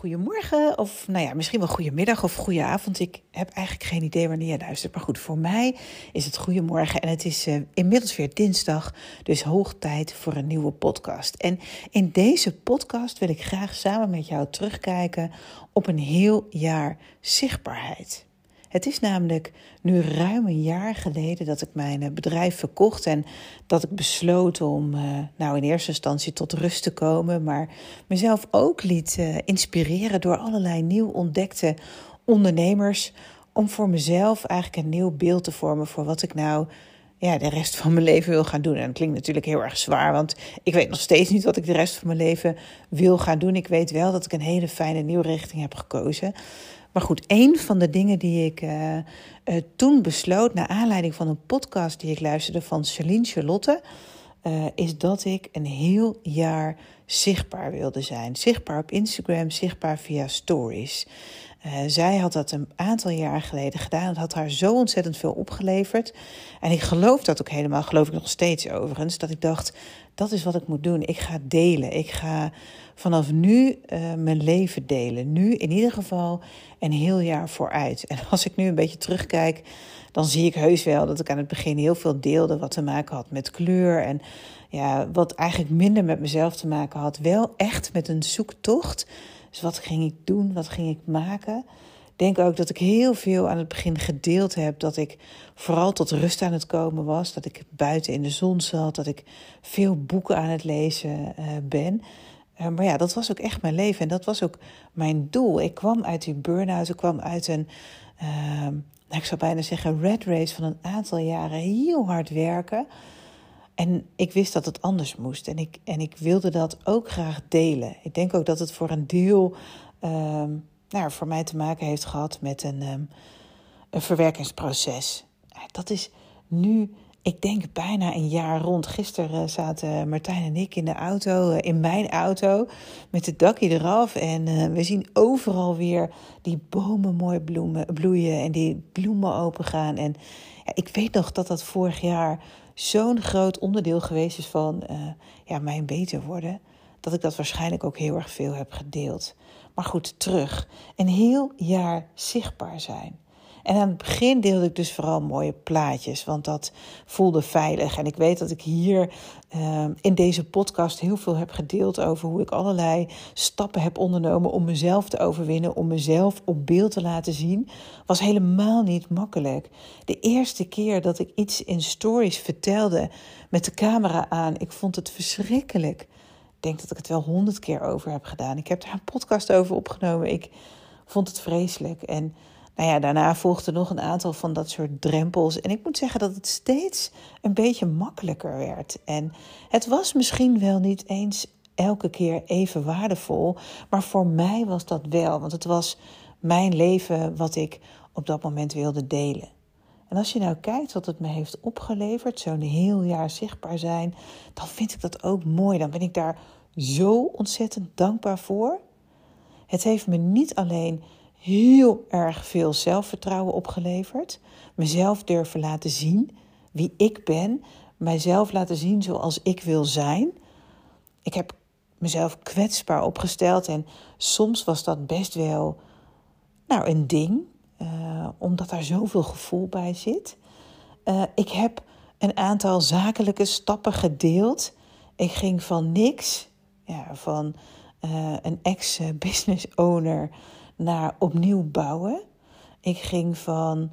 Goedemorgen, of nou ja, misschien wel goedemiddag of goede avond. Ik heb eigenlijk geen idee wanneer je luistert. Maar goed, voor mij is het goedemorgen en het is uh, inmiddels weer dinsdag. Dus hoog tijd voor een nieuwe podcast. En in deze podcast wil ik graag samen met jou terugkijken op een heel jaar zichtbaarheid. Het is namelijk nu ruim een jaar geleden dat ik mijn eh, bedrijf verkocht en dat ik besloot om, uh, nou in eerste instantie tot rust te komen, maar mezelf ook liet uh, inspireren door allerlei nieuw ontdekte ondernemers. Om voor mezelf eigenlijk een nieuw beeld te vormen voor wat ik nou ja, de rest van mijn leven wil gaan doen. En dat klinkt natuurlijk heel erg zwaar, want ik weet nog steeds niet wat ik de rest van mijn leven wil gaan doen. Ik weet wel dat ik een hele fijne nieuwe richting heb gekozen. Maar goed, een van de dingen die ik uh, uh, toen besloot, naar aanleiding van een podcast die ik luisterde van Celine Charlotte, uh, is dat ik een heel jaar zichtbaar wilde zijn. Zichtbaar op Instagram, zichtbaar via stories. Zij had dat een aantal jaar geleden gedaan. Het had haar zo ontzettend veel opgeleverd. En ik geloof dat ook helemaal, geloof ik nog steeds overigens, dat ik dacht, dat is wat ik moet doen. Ik ga delen. Ik ga vanaf nu uh, mijn leven delen. Nu in ieder geval een heel jaar vooruit. En als ik nu een beetje terugkijk, dan zie ik heus wel dat ik aan het begin heel veel deelde wat te maken had met kleur. En ja, wat eigenlijk minder met mezelf te maken had. Wel echt met een zoektocht. Dus wat ging ik doen? Wat ging ik maken? denk ook dat ik heel veel aan het begin gedeeld heb. Dat ik vooral tot rust aan het komen was. Dat ik buiten in de zon zat. Dat ik veel boeken aan het lezen uh, ben. Uh, maar ja, dat was ook echt mijn leven. En dat was ook mijn doel. Ik kwam uit die burn-out. Ik kwam uit een, uh, ik zou bijna zeggen, red race van een aantal jaren heel hard werken. En ik wist dat het anders moest. En ik, en ik wilde dat ook graag delen. Ik denk ook dat het voor een deel ehm, nou, voor mij te maken heeft gehad met een, um, een verwerkingsproces. Dat is nu, ik denk bijna een jaar rond. Gisteren zaten Martijn en ik in de auto, eh, in mijn auto, met het dakje eraf. En uh, we zien overal weer die bomen mooi bloemen, bloeien en die bloemen opengaan. En ja, ik weet nog dat dat vorig jaar zo'n groot onderdeel geweest is van uh, ja, mijn beter worden. Dat ik dat waarschijnlijk ook heel erg veel heb gedeeld. Maar goed, terug. Een heel jaar zichtbaar zijn. En aan het begin deelde ik dus vooral mooie plaatjes, want dat voelde veilig. En ik weet dat ik hier uh, in deze podcast heel veel heb gedeeld over hoe ik allerlei stappen heb ondernomen om mezelf te overwinnen, om mezelf op beeld te laten zien. Was helemaal niet makkelijk. De eerste keer dat ik iets in stories vertelde met de camera aan, ik vond het verschrikkelijk denk dat ik het wel honderd keer over heb gedaan. Ik heb daar een podcast over opgenomen. Ik vond het vreselijk. En nou ja, daarna volgde nog een aantal van dat soort drempels. En ik moet zeggen dat het steeds een beetje makkelijker werd. En het was misschien wel niet eens elke keer even waardevol. Maar voor mij was dat wel. Want het was mijn leven wat ik op dat moment wilde delen. En als je nou kijkt wat het me heeft opgeleverd, zo'n heel jaar zichtbaar zijn, dan vind ik dat ook mooi. Dan ben ik daar zo ontzettend dankbaar voor. Het heeft me niet alleen heel erg veel zelfvertrouwen opgeleverd, mezelf durven laten zien wie ik ben, mijzelf laten zien zoals ik wil zijn. Ik heb mezelf kwetsbaar opgesteld en soms was dat best wel nou, een ding. Uh, omdat daar zoveel gevoel bij zit. Uh, ik heb een aantal zakelijke stappen gedeeld. Ik ging van niks, ja, van uh, een ex-business owner naar opnieuw bouwen. Ik ging van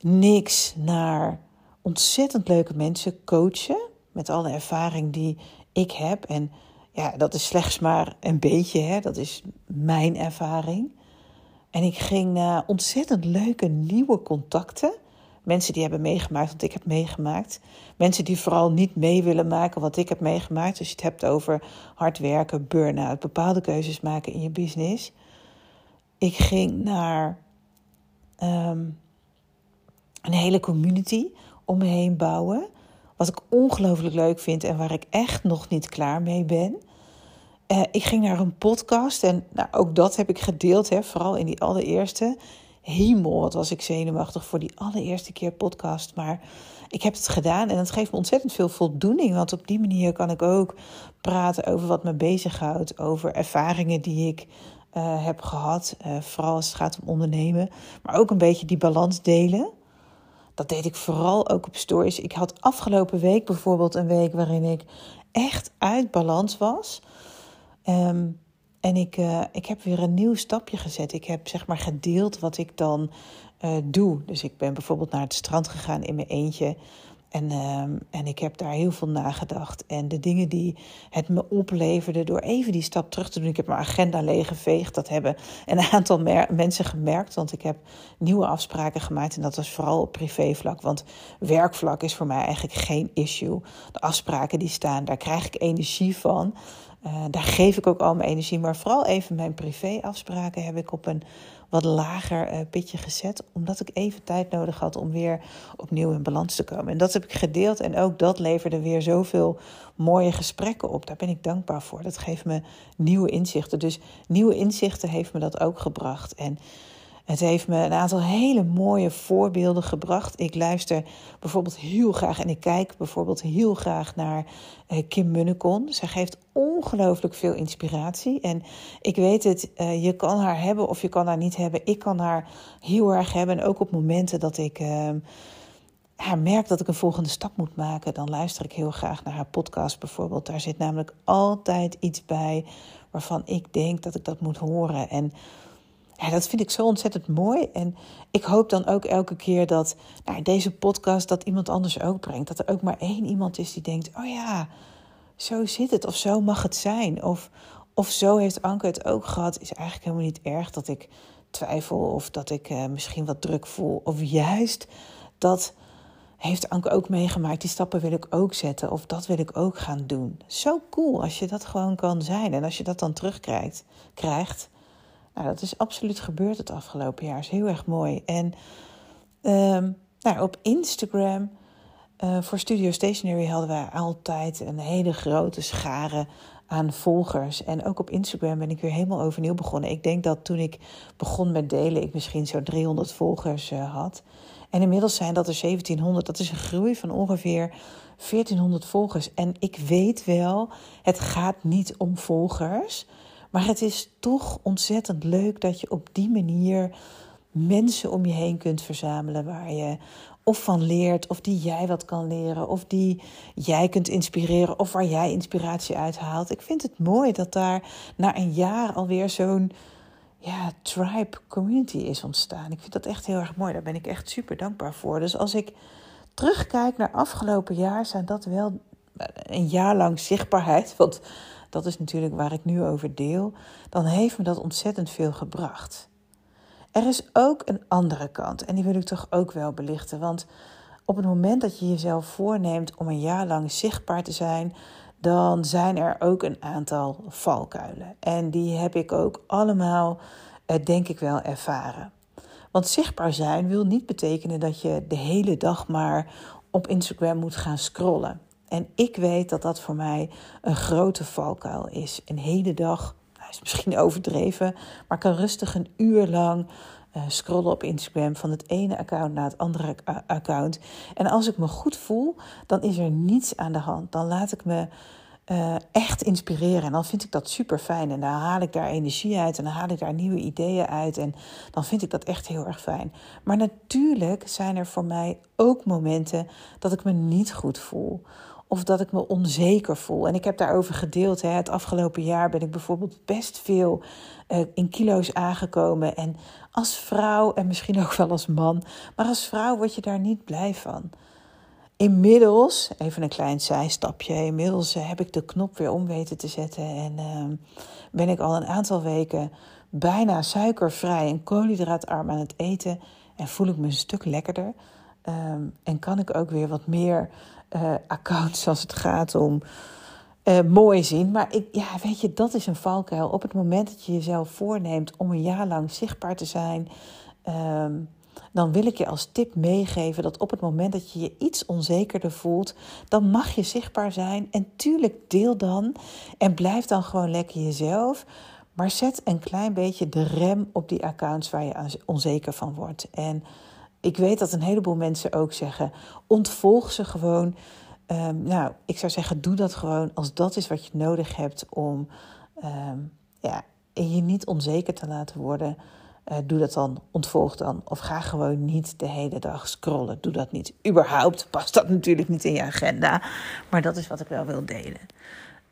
niks naar ontzettend leuke mensen coachen. Met alle ervaring die ik heb. En ja, dat is slechts maar een beetje, hè? dat is mijn ervaring. En ik ging naar ontzettend leuke nieuwe contacten. Mensen die hebben meegemaakt wat ik heb meegemaakt. Mensen die vooral niet mee willen maken wat ik heb meegemaakt. Als je het hebt over hard werken, burn-out, bepaalde keuzes maken in je business. Ik ging naar um, een hele community om me heen bouwen. wat ik ongelooflijk leuk vind en waar ik echt nog niet klaar mee ben. Uh, ik ging naar een podcast en nou, ook dat heb ik gedeeld, hè, vooral in die allereerste. Hemel, wat was ik zenuwachtig voor die allereerste keer podcast. Maar ik heb het gedaan en het geeft me ontzettend veel voldoening. Want op die manier kan ik ook praten over wat me bezighoudt. Over ervaringen die ik uh, heb gehad. Uh, vooral als het gaat om ondernemen. Maar ook een beetje die balans delen. Dat deed ik vooral ook op stories. Ik had afgelopen week bijvoorbeeld een week waarin ik echt uit balans was. Um, en ik, uh, ik heb weer een nieuw stapje gezet. Ik heb zeg maar gedeeld wat ik dan doe. Dus ik ben bijvoorbeeld naar het strand gegaan in mijn eentje. En, uh, en ik heb daar heel veel nagedacht. En de dingen die het me opleverde door even die stap terug te doen. Ik heb mijn agenda leeggeveegd. Dat hebben een aantal mensen gemerkt. Want ik heb nieuwe afspraken gemaakt. En dat was vooral op privévlak. Want werkvlak is voor mij eigenlijk geen issue. De afspraken die staan, daar krijg ik energie van. Uh, daar geef ik ook al mijn energie. Maar vooral even mijn privéafspraken heb ik op een wat lager uh, pitje gezet. Omdat ik even tijd nodig had om weer opnieuw in balans te komen. En dat heb ik gedeeld. En ook dat leverde weer zoveel mooie gesprekken op. Daar ben ik dankbaar voor. Dat geeft me nieuwe inzichten. Dus nieuwe inzichten heeft me dat ook gebracht. En het heeft me een aantal hele mooie voorbeelden gebracht. Ik luister bijvoorbeeld heel graag en ik kijk bijvoorbeeld heel graag naar uh, Kim Munnekon. Zij geeft ongelooflijk veel inspiratie. En ik weet het, uh, je kan haar hebben of je kan haar niet hebben. Ik kan haar heel erg hebben. En ook op momenten dat ik uh, haar merk dat ik een volgende stap moet maken, dan luister ik heel graag naar haar podcast bijvoorbeeld. Daar zit namelijk altijd iets bij waarvan ik denk dat ik dat moet horen. En ja, dat vind ik zo ontzettend mooi. En ik hoop dan ook elke keer dat nou, deze podcast dat iemand anders ook brengt. Dat er ook maar één iemand is die denkt: oh ja, zo zit het. Of zo mag het zijn. Of, of zo heeft Anke het ook gehad. Is eigenlijk helemaal niet erg dat ik twijfel of dat ik uh, misschien wat druk voel. Of juist dat heeft Anke ook meegemaakt. Die stappen wil ik ook zetten. Of dat wil ik ook gaan doen. Zo cool als je dat gewoon kan zijn. En als je dat dan terugkrijgt. Krijgt, nou, dat is absoluut gebeurd het afgelopen jaar. is heel erg mooi. En um, nou, op Instagram uh, voor Studio Stationery hadden wij altijd een hele grote schare aan volgers. En ook op Instagram ben ik weer helemaal overnieuw begonnen. Ik denk dat toen ik begon met delen, ik misschien zo'n 300 volgers uh, had. En inmiddels zijn dat er 1700. Dat is een groei van ongeveer 1400 volgers. En ik weet wel, het gaat niet om volgers. Maar het is toch ontzettend leuk dat je op die manier mensen om je heen kunt verzamelen waar je of van leert, of die jij wat kan leren, of die jij kunt inspireren, of waar jij inspiratie uithaalt. Ik vind het mooi dat daar na een jaar alweer zo'n ja, tribe community is ontstaan. Ik vind dat echt heel erg mooi. Daar ben ik echt super dankbaar voor. Dus als ik terugkijk naar afgelopen jaar, zijn dat wel een jaar lang zichtbaarheid. Want dat is natuurlijk waar ik nu over deel, dan heeft me dat ontzettend veel gebracht. Er is ook een andere kant en die wil ik toch ook wel belichten. Want op het moment dat je jezelf voorneemt om een jaar lang zichtbaar te zijn, dan zijn er ook een aantal valkuilen. En die heb ik ook allemaal, eh, denk ik wel, ervaren. Want zichtbaar zijn wil niet betekenen dat je de hele dag maar op Instagram moet gaan scrollen. En ik weet dat dat voor mij een grote valkuil is. Een hele dag, nou is misschien overdreven, maar kan rustig een uur lang uh, scrollen op Instagram van het ene account naar het andere account. En als ik me goed voel, dan is er niets aan de hand. Dan laat ik me uh, echt inspireren. En dan vind ik dat super fijn. En dan haal ik daar energie uit en dan haal ik daar nieuwe ideeën uit. En dan vind ik dat echt heel erg fijn. Maar natuurlijk zijn er voor mij ook momenten dat ik me niet goed voel of dat ik me onzeker voel. En ik heb daarover gedeeld. Hè. Het afgelopen jaar ben ik bijvoorbeeld best veel uh, in kilo's aangekomen. En als vrouw, en misschien ook wel als man, maar als vrouw word je daar niet blij van. Inmiddels, even een klein zijstapje, inmiddels uh, heb ik de knop weer om weten te zetten. En uh, ben ik al een aantal weken bijna suikervrij en koolhydraatarm aan het eten. En voel ik me een stuk lekkerder. Um, en kan ik ook weer wat meer uh, accounts als het gaat om uh, mooi zien. Maar ik, ja, weet je, dat is een valkuil. Op het moment dat je jezelf voorneemt om een jaar lang zichtbaar te zijn, um, dan wil ik je als tip meegeven dat op het moment dat je je iets onzekerder voelt, dan mag je zichtbaar zijn. En tuurlijk deel dan en blijf dan gewoon lekker jezelf. Maar zet een klein beetje de rem op die accounts waar je onzeker van wordt. En ik weet dat een heleboel mensen ook zeggen: ontvolg ze gewoon. Um, nou, ik zou zeggen, doe dat gewoon als dat is wat je nodig hebt om um, ja, je niet onzeker te laten worden. Uh, doe dat dan, ontvolg dan. Of ga gewoon niet de hele dag scrollen. Doe dat niet. Überhaupt past dat natuurlijk niet in je agenda. Maar dat is wat ik wel wil delen.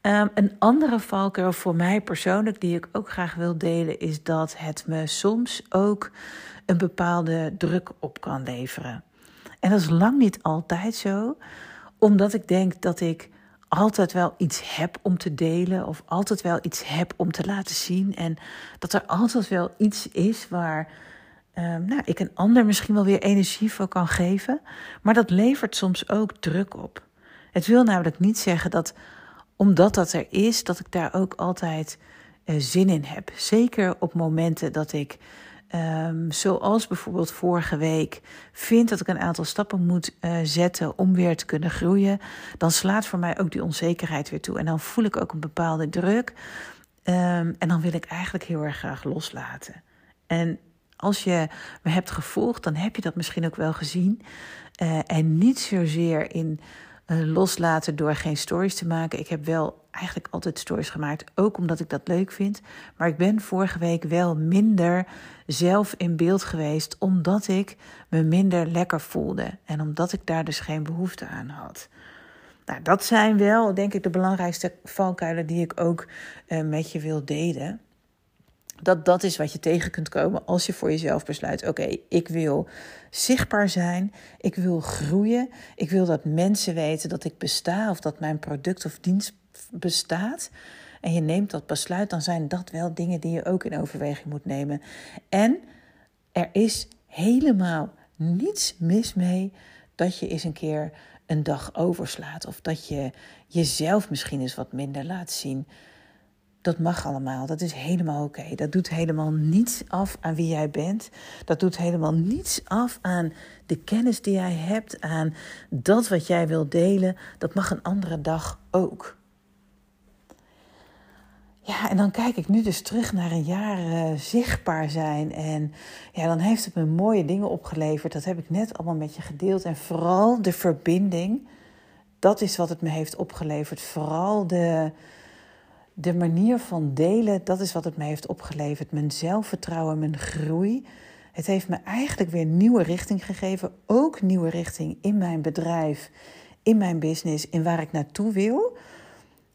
Um, een andere valkuil voor mij persoonlijk, die ik ook graag wil delen, is dat het me soms ook een bepaalde druk op kan leveren. En dat is lang niet altijd zo, omdat ik denk dat ik altijd wel iets heb om te delen of altijd wel iets heb om te laten zien. En dat er altijd wel iets is waar um, nou, ik een ander misschien wel weer energie voor kan geven. Maar dat levert soms ook druk op. Het wil namelijk niet zeggen dat omdat dat er is, dat ik daar ook altijd uh, zin in heb. Zeker op momenten dat ik Um, zoals bijvoorbeeld vorige week vind dat ik een aantal stappen moet uh, zetten om weer te kunnen groeien, dan slaat voor mij ook die onzekerheid weer toe. En dan voel ik ook een bepaalde druk. Um, en dan wil ik eigenlijk heel erg graag loslaten. En als je me hebt gevolgd, dan heb je dat misschien ook wel gezien. Uh, en niet zozeer in loslaten door geen stories te maken. Ik heb wel eigenlijk altijd stories gemaakt, ook omdat ik dat leuk vind. Maar ik ben vorige week wel minder zelf in beeld geweest, omdat ik me minder lekker voelde. En omdat ik daar dus geen behoefte aan had. Nou, dat zijn wel, denk ik, de belangrijkste valkuilen die ik ook uh, met je wil delen. Dat dat is wat je tegen kunt komen als je voor jezelf besluit: oké, ik wil zichtbaar zijn, ik wil groeien, ik wil dat mensen weten dat ik besta of dat mijn product of dienst bestaat. En je neemt dat besluit, dan zijn dat wel dingen die je ook in overweging moet nemen. En er is helemaal niets mis mee dat je eens een keer een dag overslaat of dat je jezelf misschien eens wat minder laat zien. Dat mag allemaal. Dat is helemaal oké. Dat doet helemaal niets af aan wie jij bent. Dat doet helemaal niets af aan de kennis die jij hebt, aan dat wat jij wilt delen. Dat mag een andere dag ook. Ja, en dan kijk ik nu dus terug naar een jaar uh, zichtbaar zijn. En ja, dan heeft het me mooie dingen opgeleverd. Dat heb ik net allemaal met je gedeeld. En vooral de verbinding. Dat is wat het me heeft opgeleverd. Vooral de, de manier van delen, dat is wat het me heeft opgeleverd. Mijn zelfvertrouwen, mijn groei. Het heeft me eigenlijk weer nieuwe richting gegeven. Ook nieuwe richting in mijn bedrijf, in mijn business, in waar ik naartoe wil.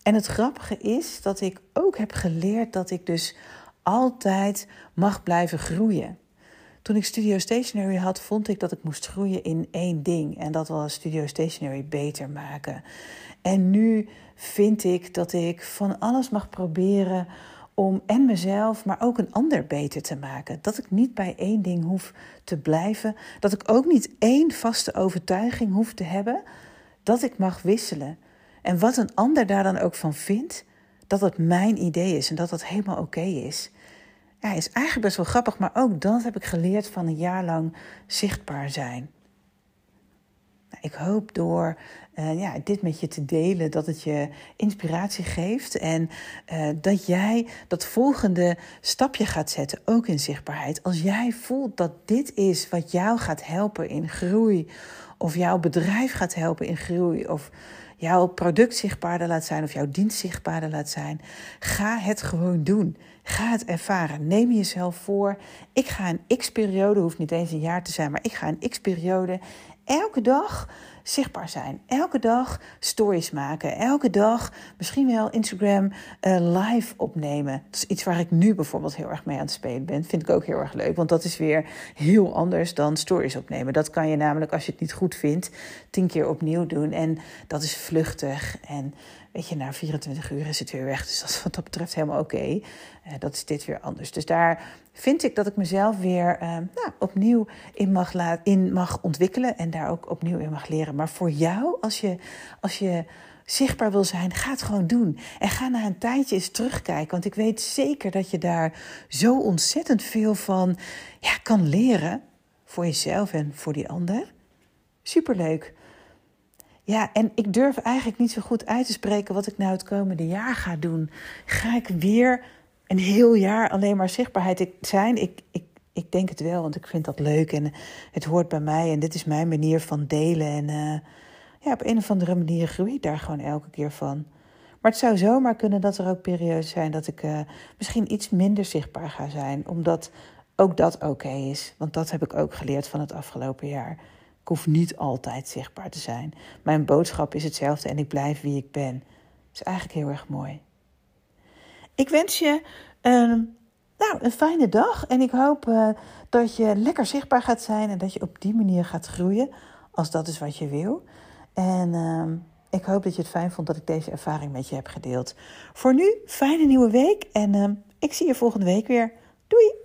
En het grappige is dat ik ook heb geleerd dat ik dus altijd mag blijven groeien. Toen ik Studio Stationary had, vond ik dat ik moest groeien in één ding. En dat was Studio Stationary beter maken. En nu vind ik dat ik van alles mag proberen om en mezelf, maar ook een ander beter te maken. Dat ik niet bij één ding hoef te blijven. Dat ik ook niet één vaste overtuiging hoef te hebben. Dat ik mag wisselen. En wat een ander daar dan ook van vindt, dat het mijn idee is en dat dat helemaal oké is. Is eigenlijk best wel grappig, maar ook dat heb ik geleerd van een jaar lang zichtbaar zijn. Ik hoop door uh, ja, dit met je te delen dat het je inspiratie geeft en uh, dat jij dat volgende stapje gaat zetten, ook in zichtbaarheid. Als jij voelt dat dit is wat jou gaat helpen in groei, of jouw bedrijf gaat helpen in groei, of jouw product zichtbaarder laat zijn of jouw dienst zichtbaarder laat zijn. Ga het gewoon doen. Ga het ervaren. Neem jezelf voor. Ik ga een x-periode, hoeft niet eens een jaar te zijn, maar ik ga een x-periode elke dag zichtbaar zijn. Elke dag stories maken. Elke dag misschien wel Instagram uh, live opnemen. Dat is iets waar ik nu bijvoorbeeld heel erg mee aan het spelen ben. Vind ik ook heel erg leuk, want dat is weer heel anders dan stories opnemen. Dat kan je namelijk, als je het niet goed vindt, tien keer opnieuw doen. En dat is vluchtig en weet je, na 24 uur is het weer weg. Dus dat is wat dat betreft helemaal oké. Uh, dat is dit weer anders. Dus daar vind ik dat ik mezelf weer uh, nou, opnieuw in mag, in mag ontwikkelen. En daar ook opnieuw in mag leren. Maar voor jou, als je, als je zichtbaar wil zijn, ga het gewoon doen. En ga na een tijdje eens terugkijken. Want ik weet zeker dat je daar zo ontzettend veel van ja, kan leren voor jezelf en voor die ander. Superleuk. Ja, en ik durf eigenlijk niet zo goed uit te spreken wat ik nou het komende jaar ga doen. Ga ik weer een heel jaar alleen maar zichtbaarheid zijn? Ik, ik, ik denk het wel, want ik vind dat leuk en het hoort bij mij. En dit is mijn manier van delen. En uh, ja, op een of andere manier groei ik daar gewoon elke keer van. Maar het zou zomaar kunnen dat er ook periodes zijn dat ik uh, misschien iets minder zichtbaar ga zijn. Omdat ook dat oké is. Want dat heb ik ook geleerd van het afgelopen jaar. Ik hoef niet altijd zichtbaar te zijn. Mijn boodschap is hetzelfde en ik blijf wie ik ben. Dat is eigenlijk heel erg mooi. Ik wens je een, nou, een fijne dag en ik hoop uh, dat je lekker zichtbaar gaat zijn en dat je op die manier gaat groeien, als dat is wat je wil. En uh, ik hoop dat je het fijn vond dat ik deze ervaring met je heb gedeeld. Voor nu, fijne nieuwe week en uh, ik zie je volgende week weer. Doei!